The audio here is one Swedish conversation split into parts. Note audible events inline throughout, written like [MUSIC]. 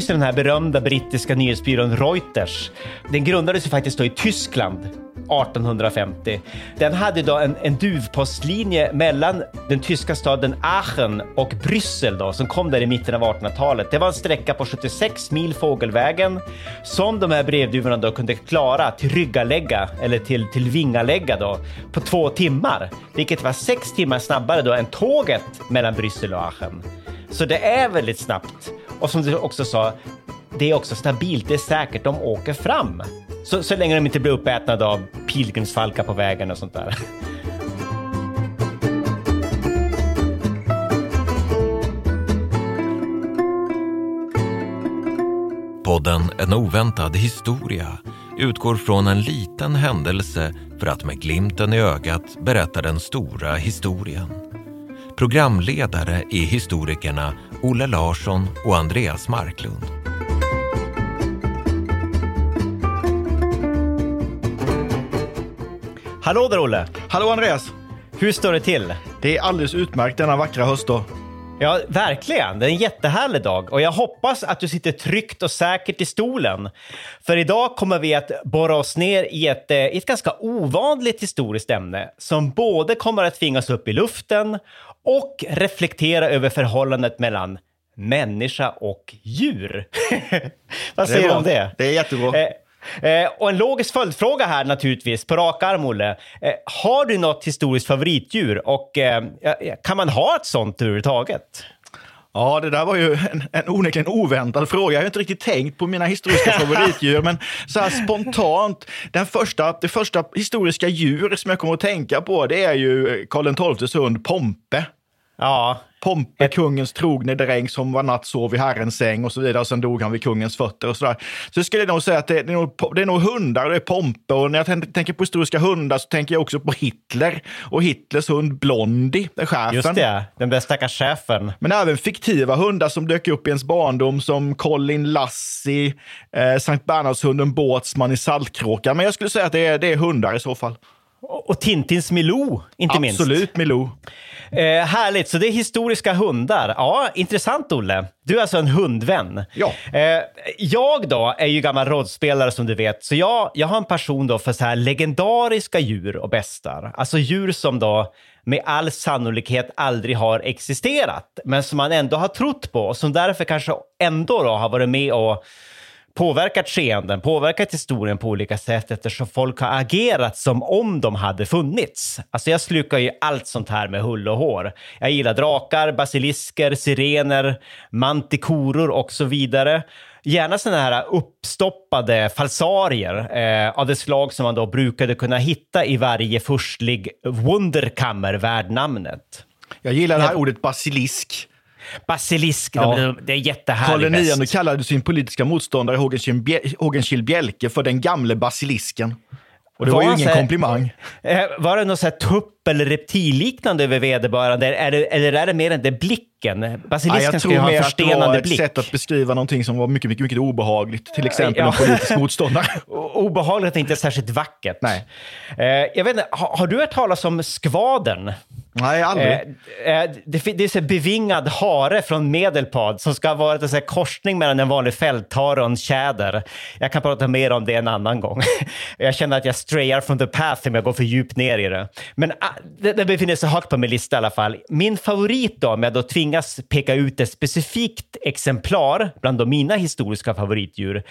Finns ju den här berömda brittiska nyhetsbyrån Reuters. Den grundades ju faktiskt då i Tyskland 1850. Den hade då en, en duvpostlinje mellan den tyska staden Aachen och Bryssel då, som kom där i mitten av 1800-talet. Det var en sträcka på 76 mil fågelvägen som de här brevduvorna då kunde klara till ryggalägga eller till, till vingalägga då på två timmar, vilket var sex timmar snabbare då än tåget mellan Bryssel och Aachen. Så det är väldigt snabbt. Och som du också sa, det är också stabilt, det är säkert, de åker fram. Så, så länge de inte blir uppätna av pilgrimsfalkar på vägen och sånt där. Podden En oväntad historia utgår från en liten händelse för att med glimten i ögat berätta den stora historien. Programledare är historikerna Olle Larsson och Andreas Marklund. Hallå där Olle! Hallå Andreas! Hur står det till? Det är alldeles utmärkt denna vackra höstdag. Ja, verkligen. Det är en jättehärlig dag och jag hoppas att du sitter tryggt och säkert i stolen. För idag kommer vi att borra oss ner i ett, eh, ett ganska ovanligt historiskt ämne som både kommer att tvingas upp i luften och reflektera över förhållandet mellan människa och djur. [LAUGHS] Vad säger du om det? Det är jättebra. Eh, Eh, och en logisk följdfråga här naturligtvis, på rak arm Olle. Eh, har du något historiskt favoritdjur och eh, kan man ha ett sånt överhuvudtaget? Ja, det där var ju en, en onekligen oväntad fråga. Jag har inte riktigt tänkt på mina historiska favoritdjur, men så här spontant. Den första, det första historiska djur som jag kommer att tänka på, det är ju Karl XIIs hund Pompe. Ja, Pompe, kungens trogne dräng som var natt sov i herrens säng och så vidare. Och sen dog han vid kungens fötter och sådär. Så jag skulle nog säga att det, är nog, det är nog hundar och det är Pompe. Och när jag tän- tänker på historiska hundar så tänker jag också på Hitler och Hitlers hund Blondie, chefen. just det. Den där stackars chefen. Men även fiktiva hundar som dök upp i ens barndom som Colin Lassie, eh, Sankt Bernhardshunden Båtsman i Saltkråkan. Men jag skulle säga att det är, det är hundar i så fall. Och, Tintins Milou, inte minst. Absolut, Milou. Eh, härligt, så det är historiska hundar. Ja, intressant Olle. Du är alltså en hundvän. Ja. Eh, jag då är ju gammal rollspelare som du vet, så jag, jag har en passion då för så här legendariska djur och bestar. Alltså djur som då med all sannolikhet aldrig har existerat, men som man ändå har trott på och som därför kanske ändå då har varit med och påverkat skeenden, påverkat historien på olika sätt eftersom folk har agerat som om de hade funnits. Alltså jag slukar ju allt sånt här med hull och hår. Jag gillar drakar, basilisker, sirener, mantikoror och så vidare. Gärna sådana här uppstoppade falsarier eh, av det slag som man då brukade kunna hitta i varje furstlig wunderkammer värd namnet. Jag gillar det här ordet basilisk. Basilisk, Ja. de, det är jättehärligt. Karl IX kallade sin politiska motståndare Hågenskild Bje- Hågenskild Bjelke för den gamle basilisken. Och det var, Var ju ingen här- komplimang. Eh, Var det något så här tupp eller reptilliknande över vederbörande? Är det, eller är det mer än det blicken? Ja, Basilisken jag ska ju tror ha en att det var förstelnande ett blick. sätt att beskriva någonting som var mycket, mycket, mycket obehagligt. Till exempel Ja. en politisk motståndare. [LAUGHS] Obehagligt är inte särskilt vackert. Nej. Eh, jag vet inte, har, har du hört talas om skvadern? Nej, aldrig. Eh, eh, det, det är så här bevingad hare från Medelpad som ska ha varit en korsning mellan en vanlig fälthare och en tjäder. Jag kan prata mer om det en annan gång. [LAUGHS] jag känner att jag strayar from the path om jag går för djupt ner i det. Men ah, det, det befinner sig högt på min lista i alla fall. Min favorit då, om jag då tvingas tvingas peka ut ett specifikt exemplar bland de mina historiska favoritdjur,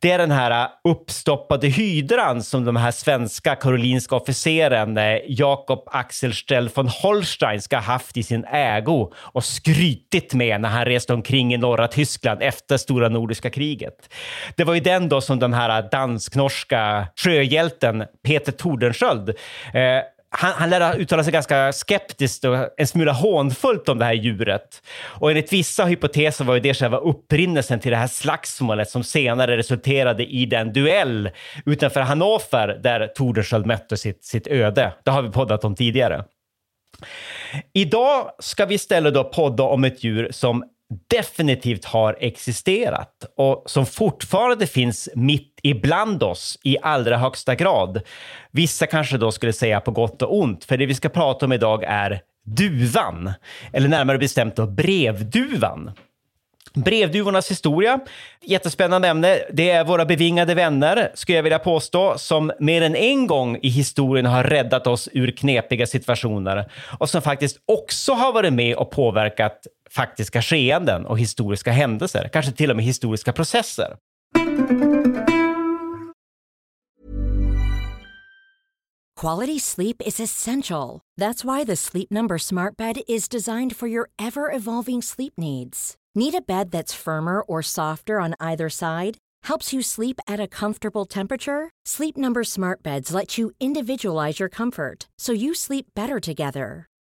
det är den här äh, uppstoppade hydran som de här svenska karolinska officeren äh, Jakob Axel Strell von Holstein ska ha haft i sin ägo och skrytit med när han reste omkring i norra Tyskland efter stora nordiska kriget. Det var ju den då som den här äh, dansk-norska sjöhjälten Peter Tordenskjöld eh, han, han lär ha uttalat sig ganska skeptiskt och en smula hånfullt om det här djuret. Och enligt vissa hypoteser var ju det själva upprinnelsen till det här slagsmålet som senare resulterade i den duell utanför Hannover där Tordenskjöld mötte sitt, sitt öde. Det har vi poddat om tidigare. Idag ska vi istället då podda om ett djur som definitivt har existerat och som fortfarande finns mitt ibland oss i allra högsta grad. Vissa kanske då skulle säga på gott och ont, för det vi ska prata om idag är duvan, eller närmare bestämt då brevduvan. Brevduvornas historia, jättespännande ämne. Det är våra bevingade vänner, skulle jag vilja påstå, som mer än en gång i historien har räddat oss ur knepiga situationer och som faktiskt också har varit med och påverkat faktiska skeenden och historiska händelser, kanske till och med historiska processer. Quality sleep is essential. That's why the Sleep Number Smart Bed is designed for your ever evolving sleep needs. Need a bed that's firmer or softer on either side? Helps you sleep at a comfortable temperature? Sleep Number Smart Beds let you individualize your comfort so you sleep better together.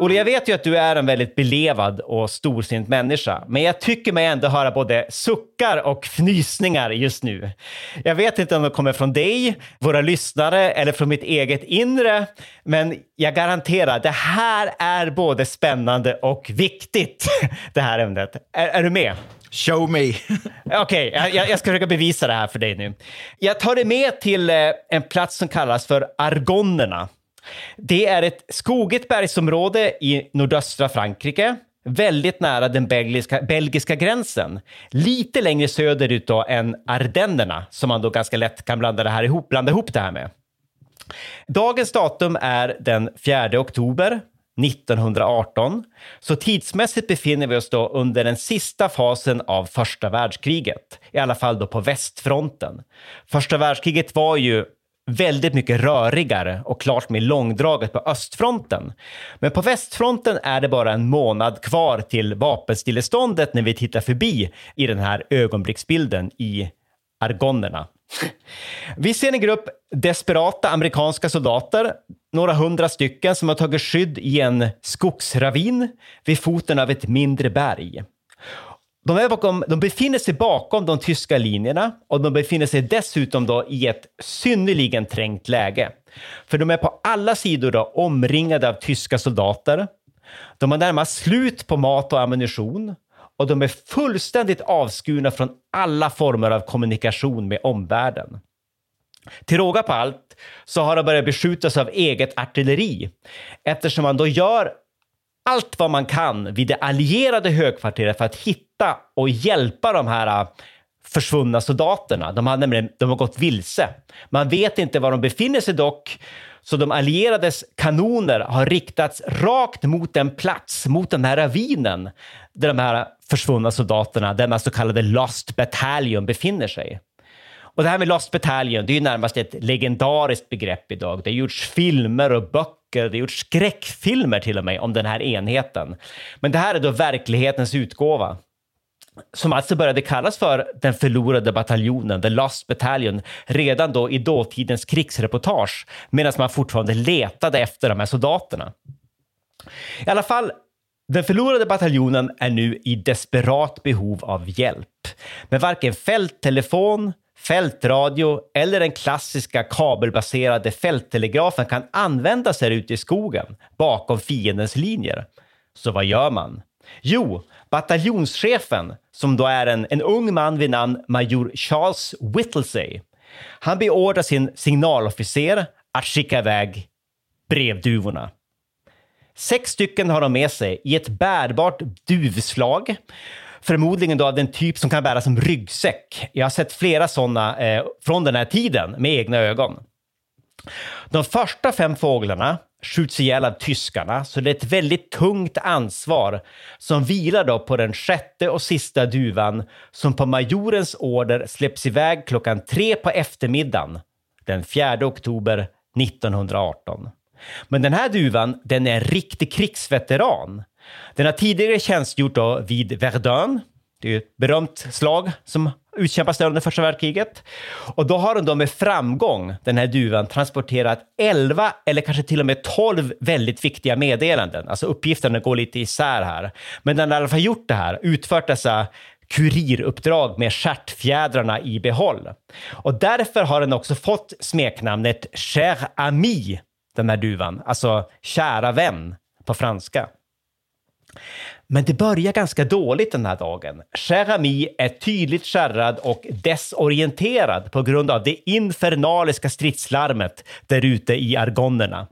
Olle, jag vet ju att du är en väldigt belevad och storsint människa, men jag tycker mig ändå höra både suckar och fnysningar just nu. Jag vet inte om de kommer från dig, våra lyssnare eller från mitt eget inre, men jag garanterar, det här är både spännande och viktigt, [LAUGHS] det här ämnet. Är, är du med? Show me! [LAUGHS] Okej, okay, jag, jag, ska försöka bevisa det här för dig nu. Jag tar dig med till eh, en plats som kallas för Argonnerna. Det är ett skogigt bergsområde i nordöstra Frankrike, väldigt nära den belgiska, belgiska gränsen. Lite längre söderut då än Ardennerna, som man då ganska lätt kan blanda, det här ihop, blanda ihop det här med. Dagens datum är den 4 oktober 1918. Så tidsmässigt befinner vi oss då under den sista fasen av första världskriget, i alla fall då på västfronten. Första världskriget var ju väldigt mycket rörigare och klart mer långdraget på östfronten. Men på västfronten är det bara en månad kvar till vapenstilleståndet när vi tittar förbi i den här ögonblicksbilden i Argonnerna. Vi ser en grupp desperata amerikanska soldater, några hundra stycken som har tagit skydd i en skogsravin vid foten av ett mindre berg. De, är bakom, de befinner sig bakom de tyska linjerna och de befinner sig dessutom då i ett synnerligen trängt läge. För de är på alla sidor då omringade av tyska soldater. De har närmast slut på mat och ammunition och de är fullständigt avskurna från alla former av kommunikation med omvärlden. Till råga på allt så har de börjat beskjutas av eget artilleri eftersom man då gör allt vad man kan vid det allierade högkvarteret för att hitta och hjälpa de här äh, försvunna soldaterna. De har nämligen de har gått vilse. Man vet inte var de befinner sig dock, så de allierades kanoner har riktats rakt mot den plats, mot den här ravinen, där de här försvunna soldaterna, denna så kallade Lost Battalion, befinner sig. Och det här med Lost Battalion, det är ju närmast ett legendariskt begrepp idag. Det har gjorts filmer och böcker det har gjorts skräckfilmer till och med om den här enheten. Men det här är då verklighetens utgåva som alltså började kallas för den förlorade bataljonen, the lost battalion, redan då i dåtidens krigsreportage, medan man fortfarande letade efter de här soldaterna. I alla fall, Den förlorade bataljonen är nu i desperat behov av hjälp. Men varken fälttelefon, fältradio eller den klassiska kabelbaserade fälttelegrafen kan användas här ute i skogen bakom fiendens linjer. Så vad gör man? Jo, bataljonschefen, som då är en, en ung man vid namn major Charles Whittlesey, han beordrar sin signalofficer att skicka iväg brevduvorna. Sex stycken har de med sig i ett bärbart duvslag. Förmodligen då av den typ som kan bäras som ryggsäck. Jag har sett flera sådana eh, från den här tiden med egna ögon. De första fem fåglarna skjuts ihjäl av tyskarna, så det är ett väldigt tungt ansvar som vilar då på den sjätte och sista duvan som på majorens order släpps iväg klockan tre på eftermiddagen den 4 oktober 1918. Men den här duvan, den är en riktig krigsveteran. Den har tidigare tjänstgjort då vid Verdun. Det är ett berömt slag som utkämpas där under första världskriget. Och då har den då med framgång, den här duvan, transporterat 11 eller kanske till och med 12 väldigt viktiga meddelanden. Alltså uppgifterna går lite isär här. Men den har i alla fall gjort det här, utfört dessa kuriruppdrag med stjärtfjädrarna i behåll. Och därför har den också fått smeknamnet Cher Ami, den här duvan, alltså kära vän på franska. Men det börjar ganska dåligt den här dagen. Cher är tydligt skärrad och desorienterad på grund av det infernaliska stridslarmet där ute i argonnerna.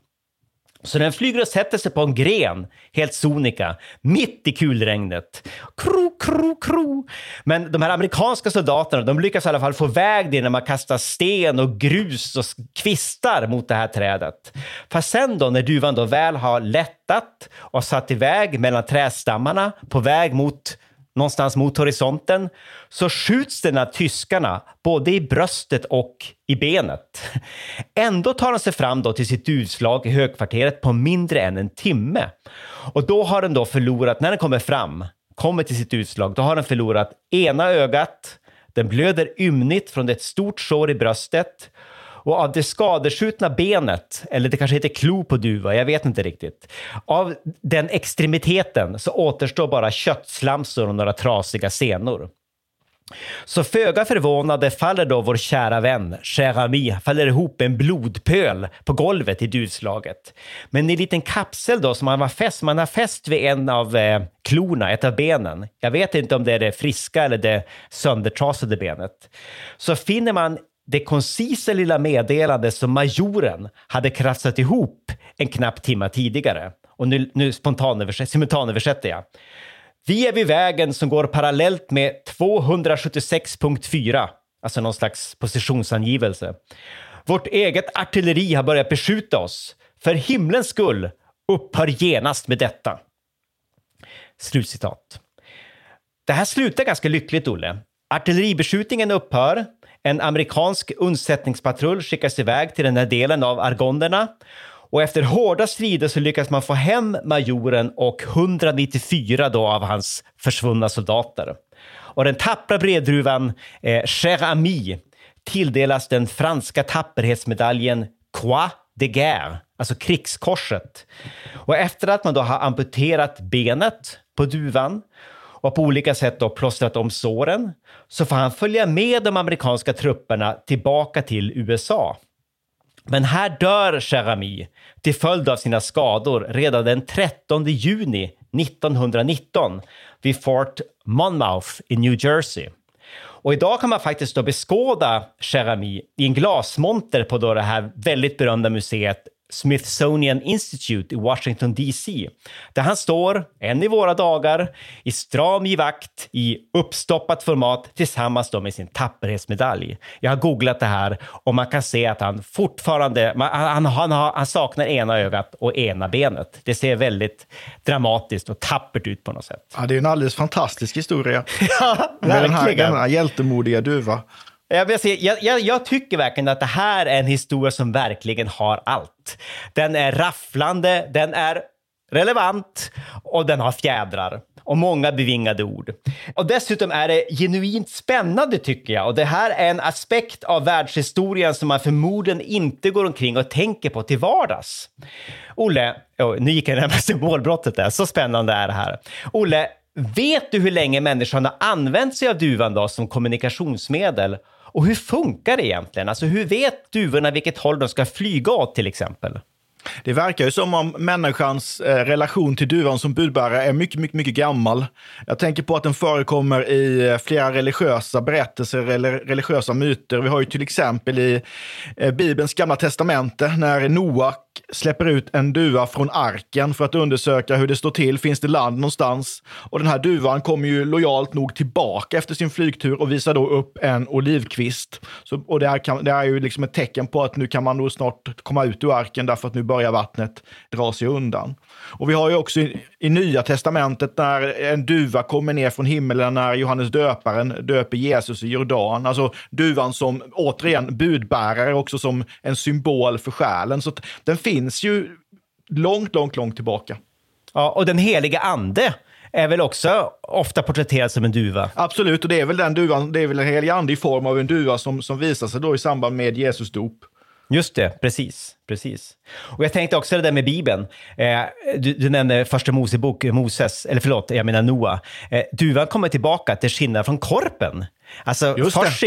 Så den flyger och sätter sig på en gren, helt sonika, mitt i kulregnet. Kro, kro, kro. Men de här amerikanska soldaterna, de lyckas i alla fall få väg det när man kastar sten och grus och kvistar mot det här trädet. Fast sen då, när duvan då väl har lättat och satt iväg mellan trädstammarna på väg mot någonstans mot horisonten, så skjuts den av tyskarna både i bröstet och i benet. Ändå tar den sig fram då till sitt utslag i högkvarteret på mindre än en timme. Och då har den då förlorat, när den kommer fram, kommer till sitt utslag, då har den förlorat ena ögat, den blöder ymnigt från ett stort sår i bröstet och av det skadeskjutna benet, eller det kanske heter klo på duva, jag vet inte riktigt. Av den extremiteten så återstår bara köttslamsor och några trasiga senor. Så föga förvånade faller då vår kära vän, cher ami, faller ihop en blodpöl på golvet i duvslaget. Men i en liten kapsel då som man har fäst, man har fäst vid en av eh, klorna, ett av benen. Jag vet inte om det är det friska eller det söndertrasade benet. Så finner man det koncisa lilla meddelande som majoren hade krafsat ihop en knapp timme tidigare. Och nu, nu simultanöversätter jag. Vi är vid vägen som går parallellt med 276.4, alltså någon slags positionsangivelse. Vårt eget artilleri har börjat beskjuta oss. För himlens skull, upphör genast med detta. Slutcitat. Det här slutar ganska lyckligt, Olle. Artilleribeskjutningen upphör. En amerikansk undsättningspatrull skickas iväg till den här delen av argonderna och efter hårda strider så lyckas man få hem majoren och 194 då av hans försvunna soldater. Och den tappra bredruvan eh, Cher Ami tilldelas den franska tapperhetsmedaljen Croix de Guerre, alltså krigskorset. Och efter att man då har amputerat benet på duvan och på olika sätt då plåstrat om såren så får han följa med de amerikanska trupperna tillbaka till USA. Men här dör Cherami till följd av sina skador redan den 13 juni 1919 vid Fort Monmouth i New Jersey. Och idag kan man faktiskt då beskåda Cherami i en glasmonter på då det här väldigt berömda museet Smithsonian Institute i Washington DC, där han står, än i våra dagar, i stram givakt i uppstoppat format tillsammans med sin tapperhetsmedalj. Jag har googlat det här och man kan se att han fortfarande, han, han, han saknar ena ögat och ena benet. Det ser väldigt dramatiskt och tappert ut på något sätt. Ja, det är en alldeles fantastisk historia. [LAUGHS] ja, Med den här, den här hjältemodiga duva. Jag, säga, jag, jag, jag, tycker verkligen att det här är en historia som verkligen har allt. Den är rafflande, den är relevant och den har fjädrar och många bevingade ord. Och dessutom är det genuint spännande tycker jag och det här är en aspekt av världshistorien som man förmodligen inte går omkring och tänker på till vardags. Olle, oh, nu gick jag närmast målbrottet där, så spännande är det här. Olle, vet du hur länge människan har använt sig av duvan då som kommunikationsmedel och hur funkar det egentligen? Alltså hur vet duvorna vilket håll de ska flyga åt till exempel? Det verkar ju som om människans eh, relation till duvan som budbärare är mycket, mycket, mycket gammal. Jag tänker på att den förekommer i eh, flera religiösa berättelser eller religiösa myter. Vi har ju till exempel i eh, Bibelns gamla testamente när Noak släpper ut en duva från arken för att undersöka hur det står till. Finns det land någonstans? Och den här duvan kommer ju lojalt nog tillbaka efter sin flygtur och visar då upp en olivkvist. Så, och det, här kan, det här är ju liksom ett tecken på att nu kan man nog snart komma ut ur arken därför att nu börjar vattnet dra sig undan. Och vi har ju också i, i Nya Testamentet när en duva kommer ner från himlen när Johannes döparen döper Jesus i Jordan. Alltså duvan som återigen budbärare, också som en symbol för själen. Så den finns ju långt, långt, långt tillbaka. Ja, och den heliga ande är väl också ofta porträtterad som en duva? Absolut, och det är väl den duvan, det är väl en helig ande i form av en duva som, som visar sig då i samband med Jesus dop. Just det, precis. precis. Och jag tänkte också det där med Bibeln. Eh, du, du nämnde första Mosebok, Moses, eller förlåt, jag menar Noa. Eh, duvan kommer tillbaka till skillnad från korpen. Alltså, först,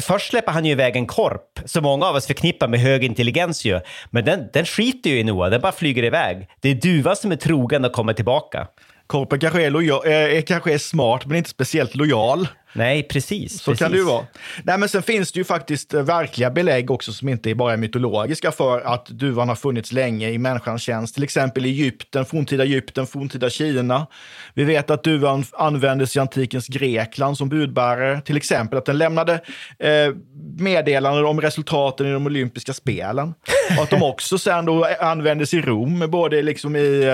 först släpper han ju iväg en korp, som många av oss förknippar med hög intelligens ju. Men den, den skiter ju i Noa, den bara flyger iväg. Det är duvan som är trogen och kommer tillbaka. Korpen kanske är, lojal, är, kanske är smart, men inte speciellt lojal. Nej, precis. Så precis. kan det ju vara. Nej, men sen finns det ju faktiskt eh, verkliga belägg också som inte bara är mytologiska för att duvan har funnits länge i människans tjänst. Till exempel i Egypten, forntida Egypten, forntida Kina. Vi vet att duvan användes i antikens Grekland som budbärare. Till exempel att den lämnade eh, meddelanden om resultaten i de olympiska spelen. Och att de också sen då användes i Rom, både liksom i,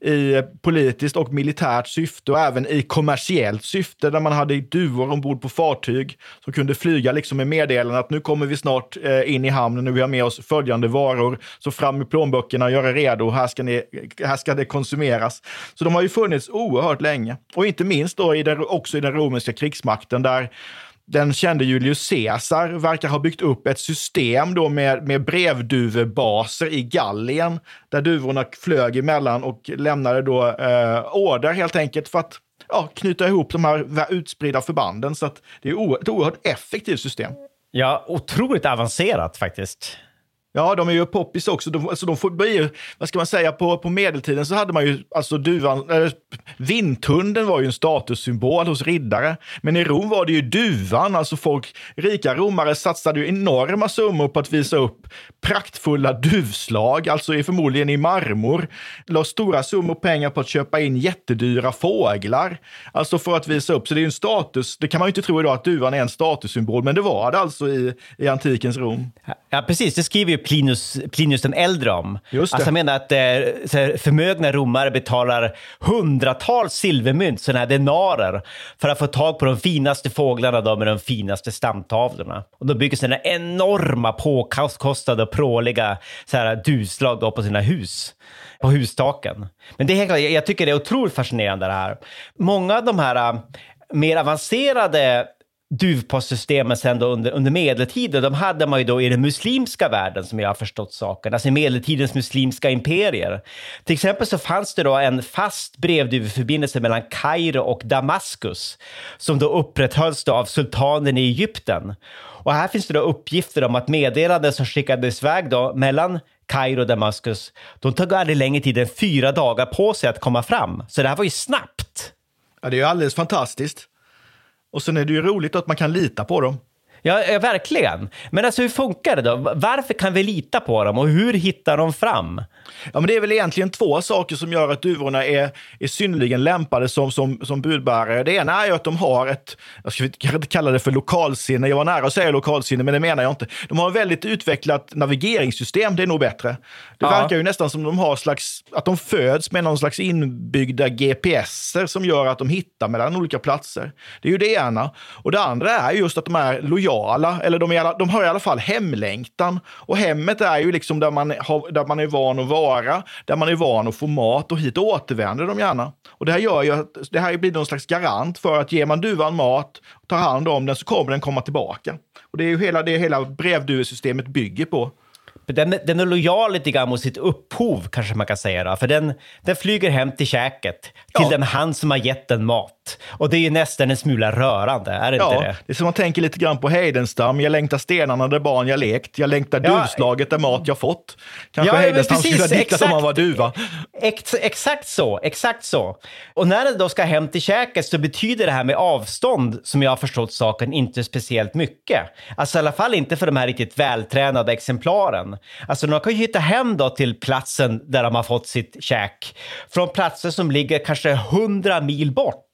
eh, i politiskt och militärt syfte och även i kommersiellt syfte där man hade duvor duvor ombord på fartyg som kunde flyga liksom med meddelanden att nu kommer vi snart eh, in i hamnen och vi har med oss följande varor. Så fram med plånböckerna, gör er redo, här ska, ni, här ska det konsumeras. Så de har ju funnits oerhört länge. Och inte minst då i den, också i den romerska krigsmakten där den kände Julius Caesar verkar ha byggt upp ett system då med, med brevduvebaser i Gallien där duvorna flög emellan och lämnade då eh, order helt enkelt för att ja, knyta ihop de här utspridda förbanden. Så att det är ett oerhört effektivt system. Ja, otroligt avancerat faktiskt. Ja, de är ju poppis också. De, alltså de får blir, vad ska man säga, på, på medeltiden så hade man ju, alltså duvan, äh, vindhunden var ju en statussymbol hos riddare. Men i Rom var det ju duvan, alltså folk, rika romare satsade ju enorma summor på att visa upp praktfulla duvslag, alltså i, förmodligen i marmor. La stora summor pengar på att köpa in jättedyra fåglar, alltså för att visa upp. Så det är ju en status, det kan man ju inte tro idag att duvan är en statussymbol, men det var det alltså i, i antikens Rom. Ja, precis. Det skriver ju Plinius, Plinius den äldre om. Just det. Alltså, han menar att eh, förmögna romare betalar hundratals silvermynt, sådana här denarer, för att få tag på de finaste fåglarna då, med de finaste stamtavlorna. Och då bygger sådana enorma påkostade och pråliga så här, duslag då på sina hus på hustaken. Men det är helt klart, jag tycker det är otroligt fascinerande det här. Många av de här äh, mer avancerade duvpostsystemen sen då under, under medeltiden, de hade man ju då i den muslimska världen som jag har förstått saken, alltså i medeltidens muslimska imperier. Till exempel så fanns det då en fast brevduveförbindelse mellan Kairo och Damaskus som då upprätthölls då av sultanen i Egypten. Och här finns det då uppgifter om att meddelanden som skickades iväg då mellan Kairo och Damaskus, de tog aldrig längre tid än fyra dagar på sig att komma fram. Så det här var ju snabbt. Ja, det är ju alldeles fantastiskt. Och sen är det ju roligt att man kan lita på dem. Ja, ja, verkligen. Men alltså hur funkar det då? Varför kan vi lita på dem och hur hittar de fram? Ja, men det är väl egentligen två saker som gör att duvorna är, är synnerligen lämpade som, som, som budbärare. Det ena är ju att de har ett, jag ska inte kalla det för lokalsinne, jag var nära att säga lokalsinne, men det menar jag inte. De har ett väldigt utvecklat navigeringssystem, det är nog bättre. Det ja. verkar ju nästan som de har slags, att de föds med någon slags inbyggda GPSer som gör att de hittar mellan olika platser. Det är ju det ena. Och det andra är just att de är lojala sociala, eller de, alla, de har i alla fall hemlängtan. Och hemmet är ju liksom där man, har, där man är van att vara, där man är van att få mat och hit återvänder de gärna. Och det här gör ju att det här blir någon slags garant för att ger man duvan mat, tar hand om den, så kommer den komma tillbaka. Och det är ju hela det hela brevduvesystemet bygger på. Den, den är lojal lite grann mot sitt upphov, kanske man kan säga. Då. För den, den flyger hem till käket, till Ja. den han som har gett den mat. Och det är ju nästan en smula rörande, är det Ja, inte det? det är som man tänker lite grann på Heidenstam. Jag längtar stenarna där barn jag lekt. Jag längtar Ja. duvslaget där mat jag fått. Kanske Ja, Heidenstam precis, skulle ha diktat om han var duva. Ex, exakt så, exakt så. Och när den då ska hem till käket så betyder det här med avstånd, som jag har förstått saken, inte speciellt mycket. Alltså i alla fall inte för de här riktigt vältränade exemplaren. Alltså de kan ju hitta hem då till platsen där de har fått sitt käk från platser som ligger kanske 100 mil bort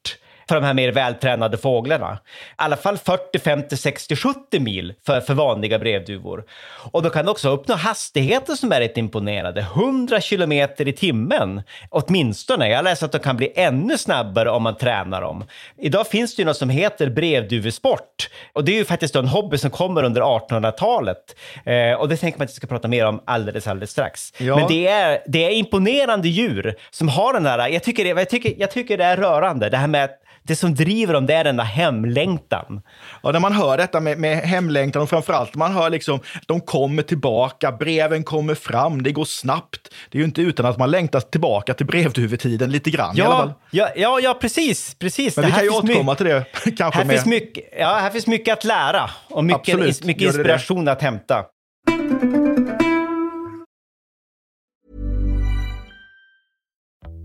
för de här mer vältränade fåglarna. I alla fall 40, 50, 60, 70 mil för, för vanliga brevduvor. Och de kan också uppnå hastigheter som är rätt imponerande. 100 kilometer i timmen åtminstone. Jag läser att de kan bli ännu snabbare om man tränar dem. Idag finns det ju något som heter brevduvesport. Och det är ju faktiskt en hobby som kommer under 1800-talet. Eh, och det tänker man att vi ska prata mer om alldeles, alldeles strax. Ja. Men det är, det är imponerande djur som har den här, jag tycker, det, jag, tycker, jag tycker det är rörande, det här med att det som driver dem det är den där hemlängtan. Och när man hör detta med, med hemlängtan och framförallt man hör liksom de kommer tillbaka, breven kommer fram, det går snabbt. Det är ju inte utan att man längtar tillbaka till brevduvetiden lite grann i alla fall. Ja, ja, ja, ja precis. precis. Men Det vi här kan ju återkomma till det kanske Här med... finns, mycket, ja, här finns mycket att lära och mycket, Absolut, mycket inspiration att hämta.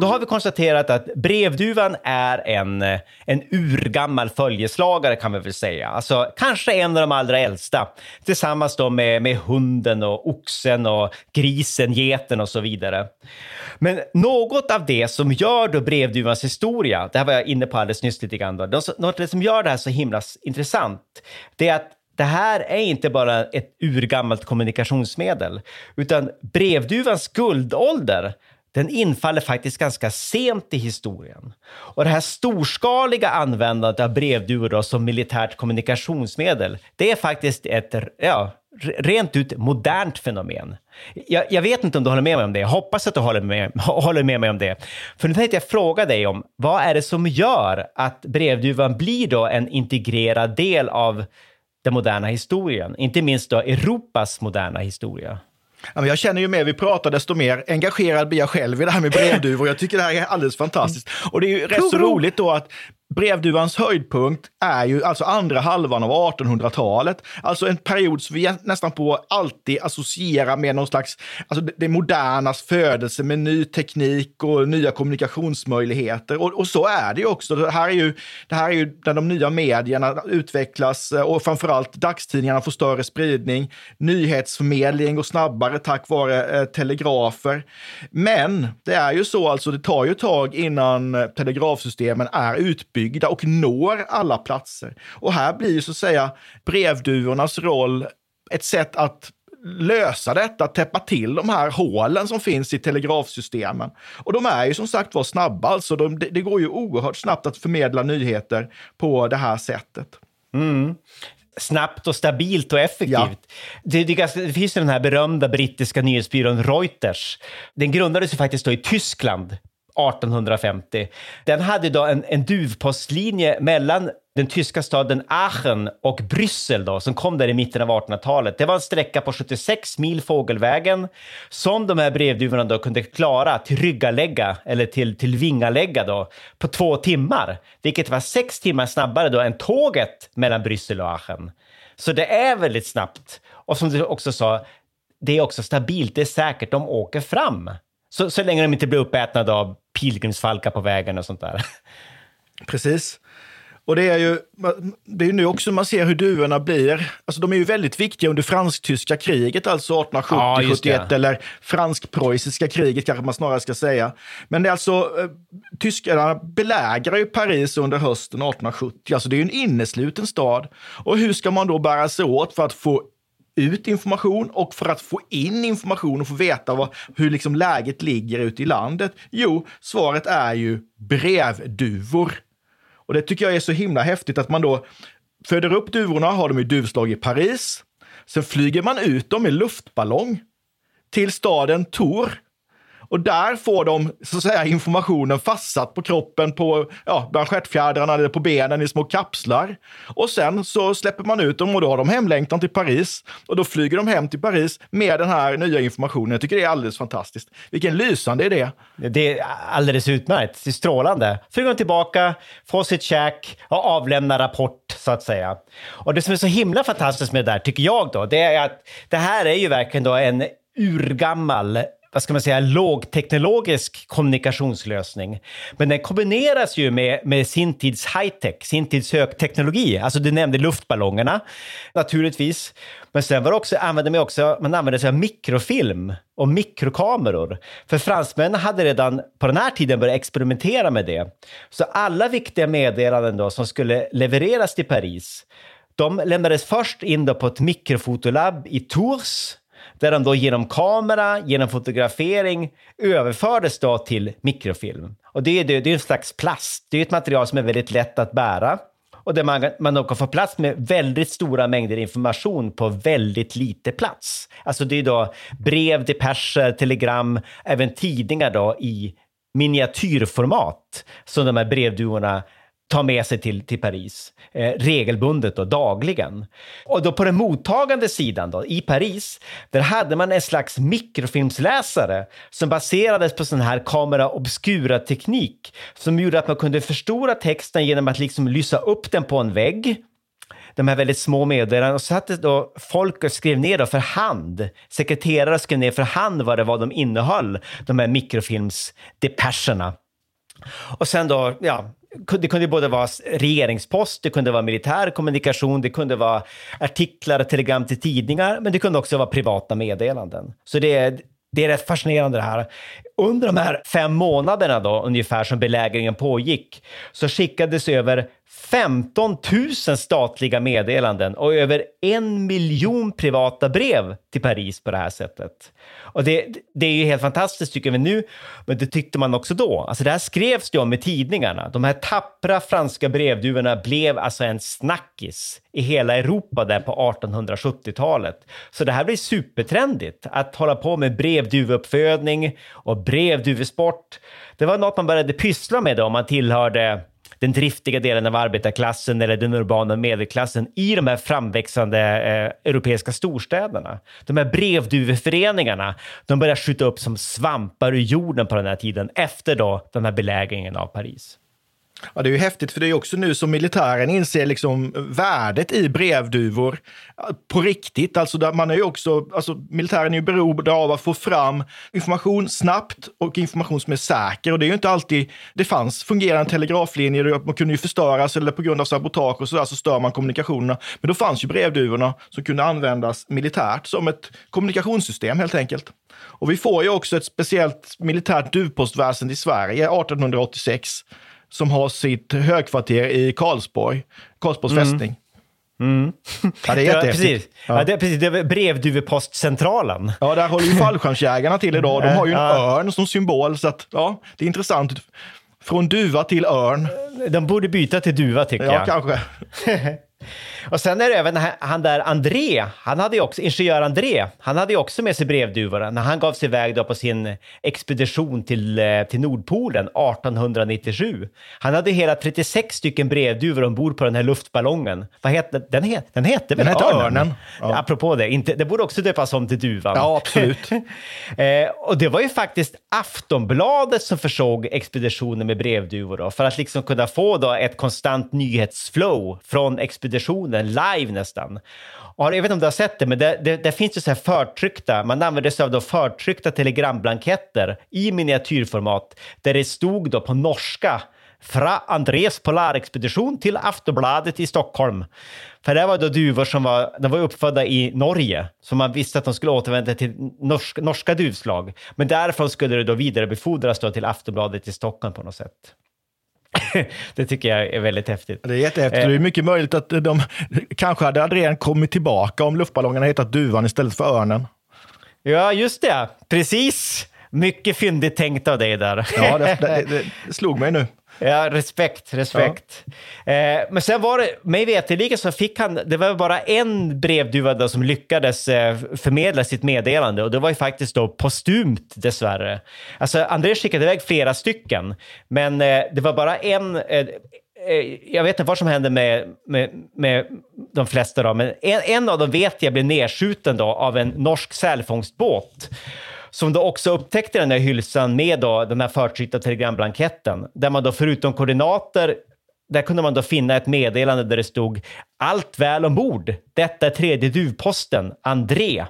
Då har vi konstaterat att brevduvan är en, eh, en urgammal följeslagare kan vi väl säga. Alltså kanske en av de allra äldsta. Tillsammans då med, med hunden och oxen och grisen, geten och så vidare. Men något av det som gör då brevduvans historia, det här var jag inne på alldeles nyss lite grann, då, något av det som gör det här så himla intressant, det är att det här är inte bara ett urgammalt kommunikationsmedel, utan brevduvans guldålder den infaller faktiskt ganska sent i historien. Och det här storskaliga användandet av brevduvor som militärt kommunikationsmedel, det är faktiskt ett ja, rent ut modernt fenomen. Jag, jag, vet inte om du håller med mig om det. Jag hoppas att du håller med, [LAUGHS] håller med mig om det. För nu tänkte jag fråga dig om vad är det som gör att brevduvan blir då en integrerad del av den moderna historien, inte minst då Europas moderna historia. Jag känner ju mer vi pratar, desto mer engagerad blir jag själv i det här med brevduvor. Jag tycker det här är alldeles fantastiskt. Och det är ju rätt så roligt då att brevduvans höjdpunkt är ju alltså andra halvan av 1800-talet. Alltså en period som vi nästan på alltid associerar med någon slags, alltså det, modernas födelse med ny teknik och nya kommunikationsmöjligheter. Och, och så är det ju också. Det här är ju, det här är ju där de nya medierna utvecklas och framförallt dagstidningarna får större spridning. Nyhetsförmedling går snabbare tack vare eh, telegrafer. Men det är ju så alltså, det tar ju ett tag innan telegrafsystemen är utbyggda och når alla platser. Och här blir ju så att säga brevduvornas roll ett sätt att lösa detta, täppa till de här hålen som finns i telegrafsystemen. Och de är ju som sagt var snabba, alltså de, det, går ju oerhört snabbt att förmedla nyheter på det här sättet. Mm. Snabbt och stabilt och effektivt. Ja. Det, det, ganska, det finns ju den här berömda brittiska nyhetsbyrån Reuters. Den grundades ju faktiskt då i Tyskland 1850. Den hade då en, en duvpostlinje mellan den tyska staden Aachen och Bryssel då, som kom där i mitten av 1800-talet. Det var en sträcka på 76 mil fågelvägen som de här brevduvorna då kunde klara till ryggalägga eller till, till vingalägga då på två timmar, vilket var sex timmar snabbare då än tåget mellan Bryssel och Aachen. Så det är väldigt snabbt. Och som du också sa, det är också stabilt, det är säkert, de åker fram. Så, så länge de inte blir uppätna av pilgrimsfalkar på vägen och sånt där. Precis. Och det är ju det är nu också man ser hur duvorna blir. Alltså de är ju väldigt viktiga under fransk-tyska kriget, alltså 1870-71, ja, eller fransk-preussiska kriget kanske man snarare ska säga. Men det är alltså, eh, tyskarna belägrar ju Paris under hösten 1870, alltså det är ju en innesluten stad. Och hur ska man då bära sig åt för att få ut information och för att få in information och få veta vad, hur liksom läget ligger ute i landet? Jo, svaret är ju brevduvor. Och det tycker jag är så himla häftigt att man då föder upp duvorna, har dem i duvslag i Paris. Sen flyger man ut dem i luftballong till staden Tours och där får de så att säga, informationen fastsatt på kroppen, på ja, manschettfjädrarna eller på benen i små kapslar. Och sen så släpper man ut dem och då har de hemlängtan till Paris. Och då flyger de hem till Paris med den här nya informationen. Jag tycker det är alldeles fantastiskt. Vilken lysande idé! Det är alldeles utmärkt. Det är strålande. Flyger de tillbaka, får sitt käk och avlämnar rapport så att säga. Och det som är så himla fantastiskt med det där, tycker jag då, det är att det här är ju verkligen då en urgammal vad ska man säga, lågteknologisk kommunikationslösning. Men den kombineras ju med, med sin tids high-tech, sin tids högteknologi. Alltså du nämnde luftballongerna naturligtvis. Men sen var också, använde man också, man använde sig av mikrofilm och mikrokameror. För fransmännen hade redan på den här tiden börjat experimentera med det. Så alla viktiga meddelanden då som skulle levereras till Paris, de lämnades först in då på ett mikrofotolab i Tours där de då genom kamera, genom fotografering överfördes då till mikrofilm. Och det är, det, det är en slags plast. Det är ett material som är väldigt lätt att bära och där man, man då kan få plats med väldigt stora mängder information på väldigt lite plats. Alltså det är då brev, depescher, telegram, även tidningar då i miniatyrformat som de här brevduvorna ta med sig till, till Paris eh, regelbundet och dagligen. Och då på den mottagande sidan då, i Paris, där hade man en slags mikrofilmsläsare som baserades på sån här kamera obscura-teknik som gjorde att man kunde förstora texten genom att liksom lysa upp den på en vägg de här väldigt små meddelandena och så satt då folk och skrev ner då för hand. Sekreterare skrev ner för hand vad det var de innehöll, de här mikrofilmsdepescherna. Och sen då, ja, det kunde både vara regeringspost, det kunde vara militär kommunikation, det kunde vara artiklar, telegram till tidningar, men det kunde också vara privata meddelanden. Så det är, det är rätt fascinerande det här. Under de här fem månaderna då, ungefär som belägringen pågick, så skickades över 15 000 statliga meddelanden och över en miljon privata brev till Paris på det här sättet. Och det, det är ju helt fantastiskt tycker vi nu, men det tyckte man också då. Alltså det här skrevs ju om i tidningarna. De här tappra franska brevduvorna blev alltså en snackis i hela Europa där på 1870-talet. Så det här blir supertrendigt att hålla på med brev Brevduveuppfödning och brevduvesport. Det var något man började pyssla med då om man tillhörde den driftiga delen av arbetarklassen eller den urbana medelklassen i de här framväxande eh, europeiska storstäderna. De här brevduveföreningarna, de började skjuta upp som svampar ur jorden på den här tiden efter då den här belägringen av Paris. Ja, det är ju häftigt, för det är också nu som militären inser liksom värdet i brevduvor på riktigt. Alltså där man är ju också, alltså militären är ju beroende av att få fram information snabbt och information som är säker. Och det är ju inte alltid det fanns fungerande telegraflinjer, man kunde ju förstöras eller på grund av sabotage och så där så stör man kommunikationerna. Men då fanns ju brevduvorna som kunde användas militärt som ett kommunikationssystem helt enkelt. Och vi får ju också ett speciellt militärt duvpostväsen i Sverige 1886 som har sitt högkvarter i Karlsborg, Karlsborgs mm. fästning. Mm. [LAUGHS] Ja, det är Ja, jättehäftigt. precis. Ja. Ja. det, precis. Det är brevduvepostcentralen. Ja, där håller ju fallskärmsjägarna till idag. De har ju en [LAUGHS] Ja. örn som symbol, så att, ja, det är intressant. Från duva till örn. De borde byta till duva tycker Ja, jag. kanske. [LAUGHS] Och sen är det även han- där André, han hade ju också, ingenjör André, han hade ju också med sig brevduvorna när han gav sig iväg då på sin expedition till, eh, till Nordpolen 1897. Han hade hela 36 stycken brevduvor ombord på den här luftballongen. Vad hette den? Het, den hette väl Den hette Örnen. Ja. Ja. Apropå det, inte, det borde också döpas om till Duvan. Ja, absolut. [LAUGHS] Eh, och det var ju faktiskt Aftonbladet som försåg expeditionen med brevduvor då, för att liksom kunna få då ett konstant nyhetsflow från expeditionen expeditionen live nästan. Och jag vet inte om du har sett det, men det, det, det finns ju så här förtryckta, man använder sig av då förtryckta telegramblanketter i miniatyrformat där det stod då på norska Fra Andres polarexpedition till Aftonbladet i Stockholm. För det var då duvor som var, de var uppfödda i Norge, så man visste att de skulle återvända till norsk, norska duvslag. Men därifrån skulle det då vidarebefordras då till Aftonbladet i Stockholm på något sätt. [LAUGHS] det tycker jag är väldigt häftigt. Det är jättehäftigt. Det är mycket möjligt att de kanske hade Adrian kommit tillbaka om luftballongerna hetat Duvan istället för Örnen. Ja, just det. Precis. Mycket fyndigt tänkt av dig där. Ja, det, det, det, [LAUGHS] det slog mig nu. Ja, respekt, respekt. Eh, men sen var det, mig veterligen så fick han, det var bara en brevduva då som lyckades eh, förmedla sitt meddelande och det var ju faktiskt då postumt dessvärre. Alltså André skickade iväg flera stycken, men eh, det var bara en, eh, eh, jag vet inte vad som hände med, med, med de flesta då, men en, en av dem vet jag blev nedskjuten då av en norsk sälfångstbåt som då också upptäckte den här hylsan med då den här förtryckta telegramblanketten, där man då förutom koordinater där kunde man då finna ett meddelande där det stod “Allt väl ombord. Detta är tredje duvposten, André”.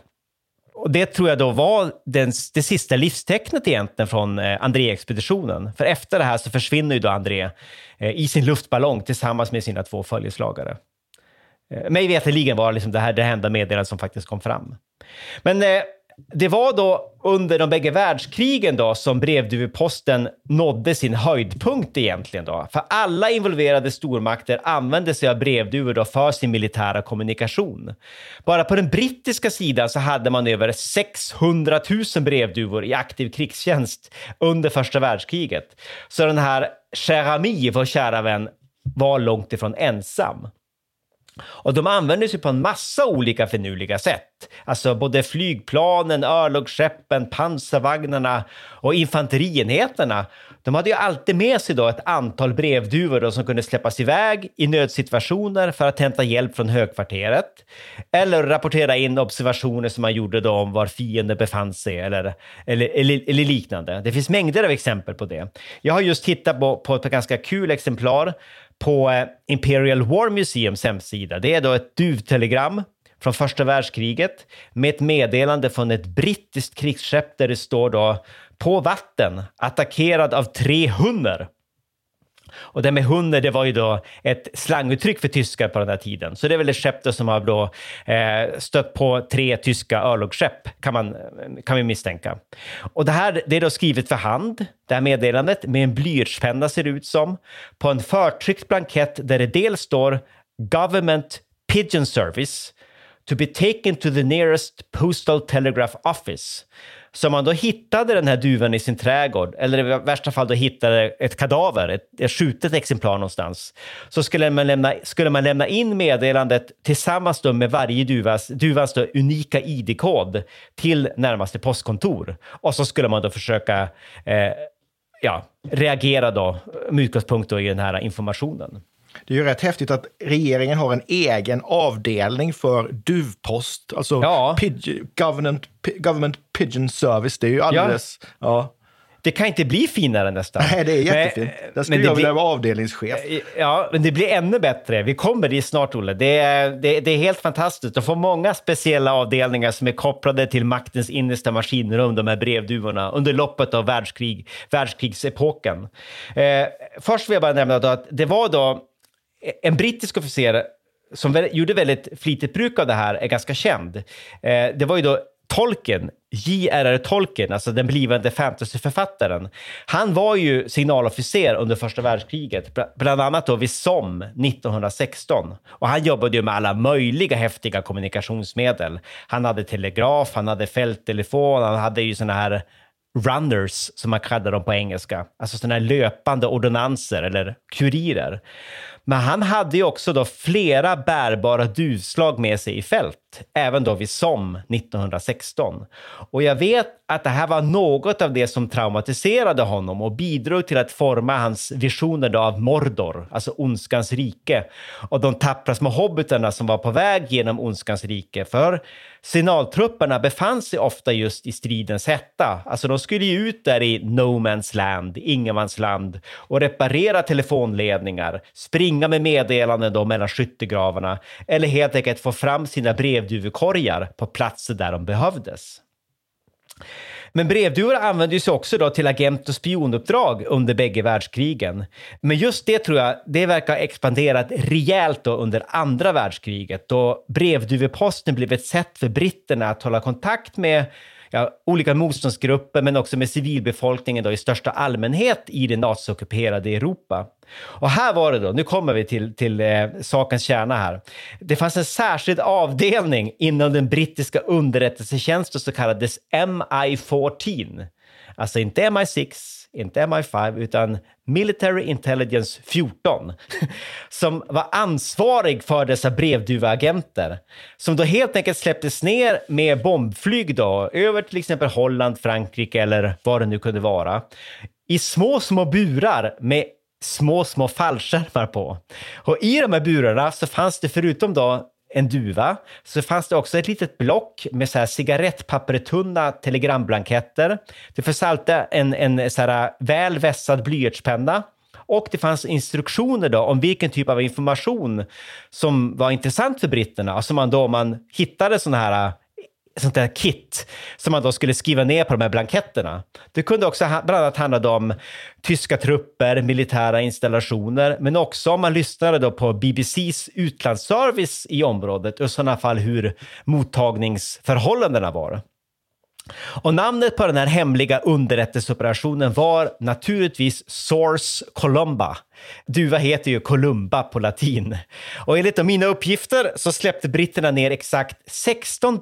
Och det tror jag då var den, det sista livstecknet egentligen från eh, André-expeditionen. För efter det här så försvinner ju då André eh, i sin luftballong tillsammans med sina två följeslagare. Eh, mig veterligen var liksom det här det enda meddelandet som faktiskt kom fram. Men eh, det var då under de bägge världskrigen då som brevduveposten nådde sin höjdpunkt egentligen då. För alla involverade stormakter använde sig av brevduvor då för sin militära kommunikation. Bara på den brittiska sidan så hade man över 600 000 brevduvor i aktiv krigstjänst under första världskriget. Så den här cher ami, vår kära vän, var långt ifrån ensam. Och de använder sig på en massa olika finurliga sätt. Alltså både flygplanen, örlogsskeppen, pansarvagnarna och infanterienheterna. De hade ju alltid med sig då ett antal brevduvor då som kunde släppas iväg i nödsituationer för att hämta hjälp från högkvarteret. Eller rapportera in observationer som man gjorde då om var fienden befann sig eller, eller, eller, eller liknande. Det finns mängder av exempel på det. Jag har just tittat på, på ett ganska kul exemplar på eh, Imperial War Museums hemsida. Det är då ett duvtelegram från första världskriget med ett meddelande från ett brittiskt krigsskepp där det står då på vatten attackerad av tre hunner. Och det med hunner, det var ju då ett slanguttryck för tyskar på den här tiden. Så det är väl ett skepp då som har då eh, stött på tre tyska örlogsskepp, kan, man, kan vi misstänka. Och det här det är då skrivet för hand, det här meddelandet, med en blyertspenna ser det ut som, på en förtryckt blankett där det dels står Government Pigeon Service to be taken to the nearest postal telegraph office. Så om man då hittade den här duvan i sin trädgård, eller i värsta fall då hittade ett kadaver, ett, ett skjutet exemplar någonstans, så skulle man lämna, skulle man lämna in meddelandet tillsammans då med varje duvas, duvans då unika ID-kod till närmaste postkontor. Och så skulle man då försöka eh, ja, reagera då med utgångspunkt då i den här informationen. Det är ju rätt häftigt att regeringen har en egen avdelning för duvpost, alltså Ja. government, government Pigeon Service. Det är ju alldeles... Ja. Det kan inte bli finare nästan. Nej, det är jättefint. Men- Där skulle men jag vilja vara avdelningschef. Ja, men det blir ännu bättre. Vi kommer dit snart, Olle. Det är, det, det är helt fantastiskt. De får många speciella avdelningar som är kopplade till maktens innersta maskinrum, de här brevduvorna, under loppet av världskrig, världskrigsepoken. Eh, först vill jag bara nämna att det var då Eh, en brittisk officer som gjorde väldigt flitigt bruk av det här, är ganska känd. Eh, det var ju då tolken J.R.R. Tolkien, alltså den blivande fantasyförfattaren, han var ju signalofficer under första världskriget, bland annat då vid SOM 1916. Och han jobbade ju med alla möjliga häftiga kommunikationsmedel. Han hade telegraf, han hade fälttelefon, han hade ju såna här runners, som man kallar dem på engelska, alltså sådana här löpande ordonnanser eller kurirer. Men han hade ju också då flera bärbara duvslag med sig i fält, även då vid SOM 1916. Och jag vet att det här var något av det som traumatiserade honom och bidrog till att forma hans visioner av Mordor, alltså ondskans rike, och de tappra små hobbitarna som var på väg genom ondskans rike. För signaltrupperna befann sig ofta just i stridens hetta. Alltså de skulle ju ut där i no man's land, ingenmansland, och reparera telefonledningar, springa med meddelanden då mellan skyttegravarna eller helt enkelt få fram sina brevduvekorgar på platser där de behövdes. Men brevduvor användes också då till agent och spionuppdrag under bägge världskrigen. Men just det tror jag, det verkar ha expanderat rejält då under andra världskriget då brevduveposten blev ett sätt för britterna att hålla kontakt med ja, olika motståndsgrupper men också med civilbefolkningen då i största allmänhet i det naziockuperade Europa. Och här var det då, nu kommer vi till, till eh, sakens kärna här. Det fanns en särskild avdelning inom den brittiska underrättelsetjänsten som kallades MI-14. Alltså inte MI6, inte MI5, utan Military Intelligence 14, [LAUGHS] som var ansvarig för dessa brevduveagenter, som då helt enkelt släpptes ner med bombflyg då, över till exempel Holland, Frankrike eller vad det nu kunde vara, i små, små burar med små, små fallskärmar på. Och i de här burarna så fanns det förutom då en duva, så fanns det också ett litet block med så här cigarettpappertunna telegramblanketter. Det fanns alltid en, en så här väl vässad blyertspenna och det fanns instruktioner då om vilken typ av information som var intressant för britterna. Alltså man då om man hittade sådana här sånt där kit som man då skulle skriva ner på de här blanketterna. Det kunde också bland annat handla om tyska trupper, militära installationer, men också om man lyssnade då på BBCs utlandsservice i området och i sådana fall hur mottagningsförhållandena var. Och namnet på den här hemliga underrättelseoperationen var naturligtvis Source Columba. Duva heter ju Columba på latin. Och enligt mina uppgifter så släppte britterna ner exakt 16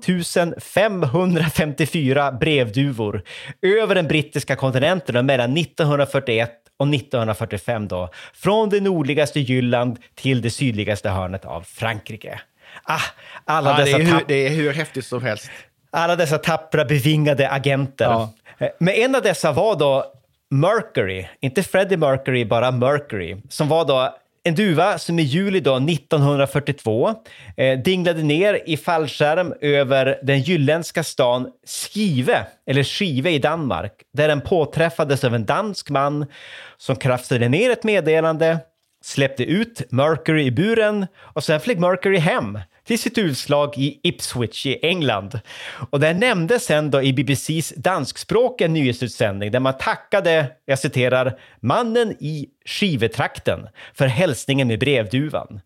554 brevduvor över den brittiska kontinenten mellan 1941 och 1945 då, från det nordligaste Jylland till det sydligaste hörnet av Frankrike. Ah, alla ja, dessa det, är hur, det är hur häftigt som helst. Alla dessa tappra bevingade agenter. Ja. Eh, men en av dessa var då Mercury, inte Freddie Mercury, bara Mercury, som var då en duva som i juli då 1942 eh, dinglade ner i fallskärm över den jylländska stan Skive, eller Skive i Danmark, där den påträffades av en dansk man som kraftade ner ett meddelande, släppte ut Mercury i buren och sen flög Mercury hem till sitt utslag i Ipswich i England. Och det nämndes sen då i BBCs danskspråkiga nyhetsutsändning där man tackade, jag citerar, mannen i Skivetrakten för hälsningen med brevduvan.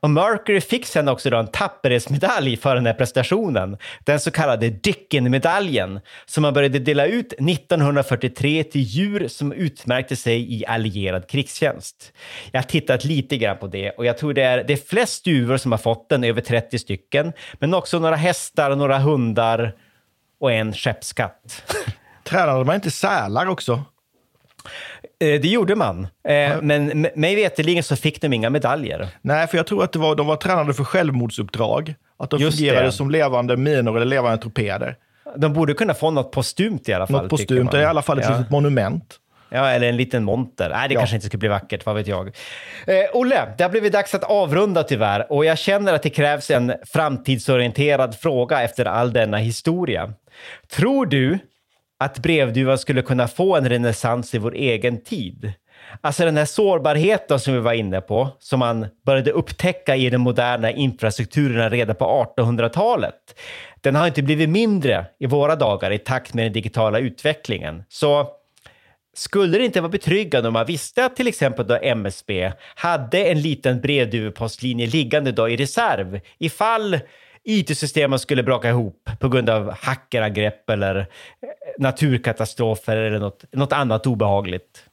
Och Mercury fick sen också då en tapperhetsmedalj för den här prestationen, den så kallade Dicken-medaljen, som man började dela ut 1943 till djur som utmärkte sig i allierad krigstjänst. Jag har tittat lite grann på det och jag tror det är, det är flest duvor som har fått den, över 30 stycken, men också några hästar, några hundar och en skeppskatt. [LAUGHS] Tränade man inte sälar också? Eh, det gjorde man, eh, men mig veterligen så fick de inga medaljer. Nej, för jag tror att det var, de var tränade för självmordsuppdrag. Att de Just fungerade det. som levande minor eller levande torpeder. De borde kunna få något postumt i alla fall. Något postumt, i alla fall ett ja. litet monument. Ja, eller en liten monter. Nej, det ja. kanske inte skulle bli vackert, vad vet jag. Eh, Olle, det har blivit dags att avrunda tyvärr och jag känner att det krävs en framtidsorienterad fråga efter all denna historia. Tror du att brevduvan skulle kunna få en renässans i vår egen tid. Alltså den här sårbarheten som vi var inne på, som man började upptäcka i den moderna infrastrukturen redan på 1800-talet. Den har inte blivit mindre i våra dagar i takt med den digitala utvecklingen. Så skulle det inte vara betryggande om man visste att till exempel då MSB hade en liten brevduvepostlinje liggande då i reserv ifall IT-systemen skulle braka ihop på grund av hackerangrepp eller naturkatastrofer eller något, något annat obehagligt.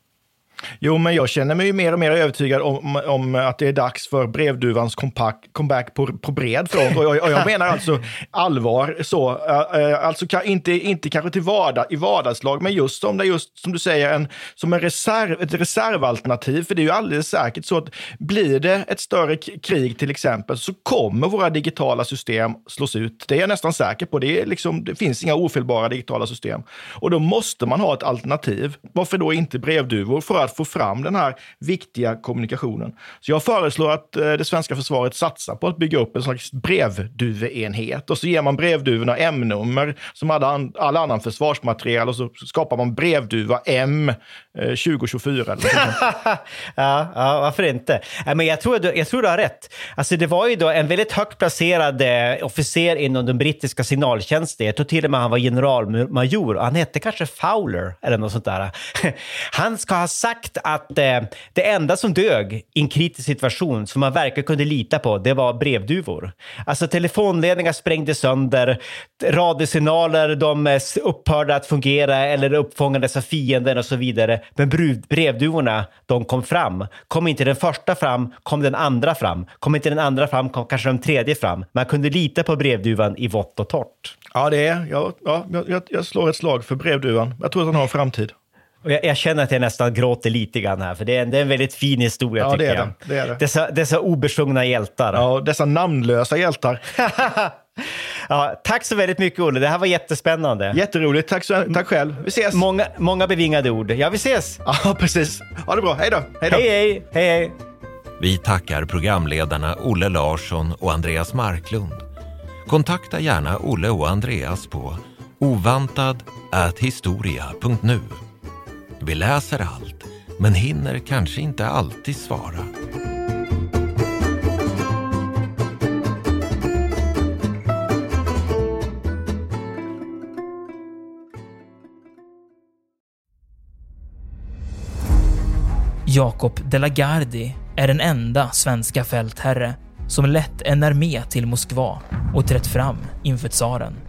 Jo, men jag känner mig ju mer och mer övertygad om, om att det är dags för brevduvans comeback, comeback på, på bred front. Och jag, och jag menar alltså allvar. Så, äh, alltså inte, inte kanske till vardag, i vardagslag, men just som det just som du säger, en, som en reserv, ett reservalternativ. För det är ju alldeles säkert så att blir det ett större krig till exempel, så kommer våra digitala system slås ut. Det är jag nästan säker på. Det, är liksom, det finns inga ofelbara digitala system. Och då måste man ha ett alternativ. Varför då inte brevduvor? För att att få fram den här viktiga kommunikationen. Så jag föreslår att eh, det svenska försvaret satsar på att bygga upp en slags brevduveenhet och så ger man brevduvorna M-nummer som all, all annan försvarsmateriel och så skapar man brevduva M eh, 2024. Eller [LAUGHS] ja, ja, varför inte? Men jag, tror, jag tror du har rätt. Alltså, det var ju då en väldigt högt placerad eh, officer inom den brittiska signaltjänsten. Jag tror till och med han var generalmajor. Han hette kanske Fowler eller något sånt där. [LAUGHS] Han ska ha sagt att eh, det enda som dög i en kritisk situation som man verkligen kunde lita på, det var brevduvor. Alltså telefonledningar sprängdes sönder, radiosignaler de eh, upphörde att fungera eller uppfångades av fienden och så vidare. Men brevduvorna, de kom fram. Kom inte den första fram, kom den andra fram. Kom inte den andra fram, kom kanske den tredje fram. Man kunde lita på brevduvan i vått och torrt. Ja, det är. Jag, ja, jag, jag slår ett slag för brevduvan. Jag tror att den har en framtid. Och jag, jag, känner att jag nästan gråter lite grann här, för det är, en, det är en väldigt fin historia ja, tycker det är jag. Det, det är det. Dessa, dessa obesjungna hjältar. Ja, dessa namnlösa hjältar. [LAUGHS] ja, tack så väldigt mycket Olle, det här var jättespännande. Jätteroligt, tack, så, tack själv. Vi ses. Många, många bevingade ord. Ja, vi ses. Ja, [LAUGHS] precis. Ha det bra, hej då. Hej, hej, hej. hej, hej. Vi tackar programledarna Olle Larsson och Andreas Marklund. Kontakta gärna Olle och Andreas på ovantad.historia.nu. Vi läser allt, men hinner kanske inte alltid svara. Jakob de la Gardie är den enda svenska fältherre som lett en armé till Moskva och trätt fram inför tsaren.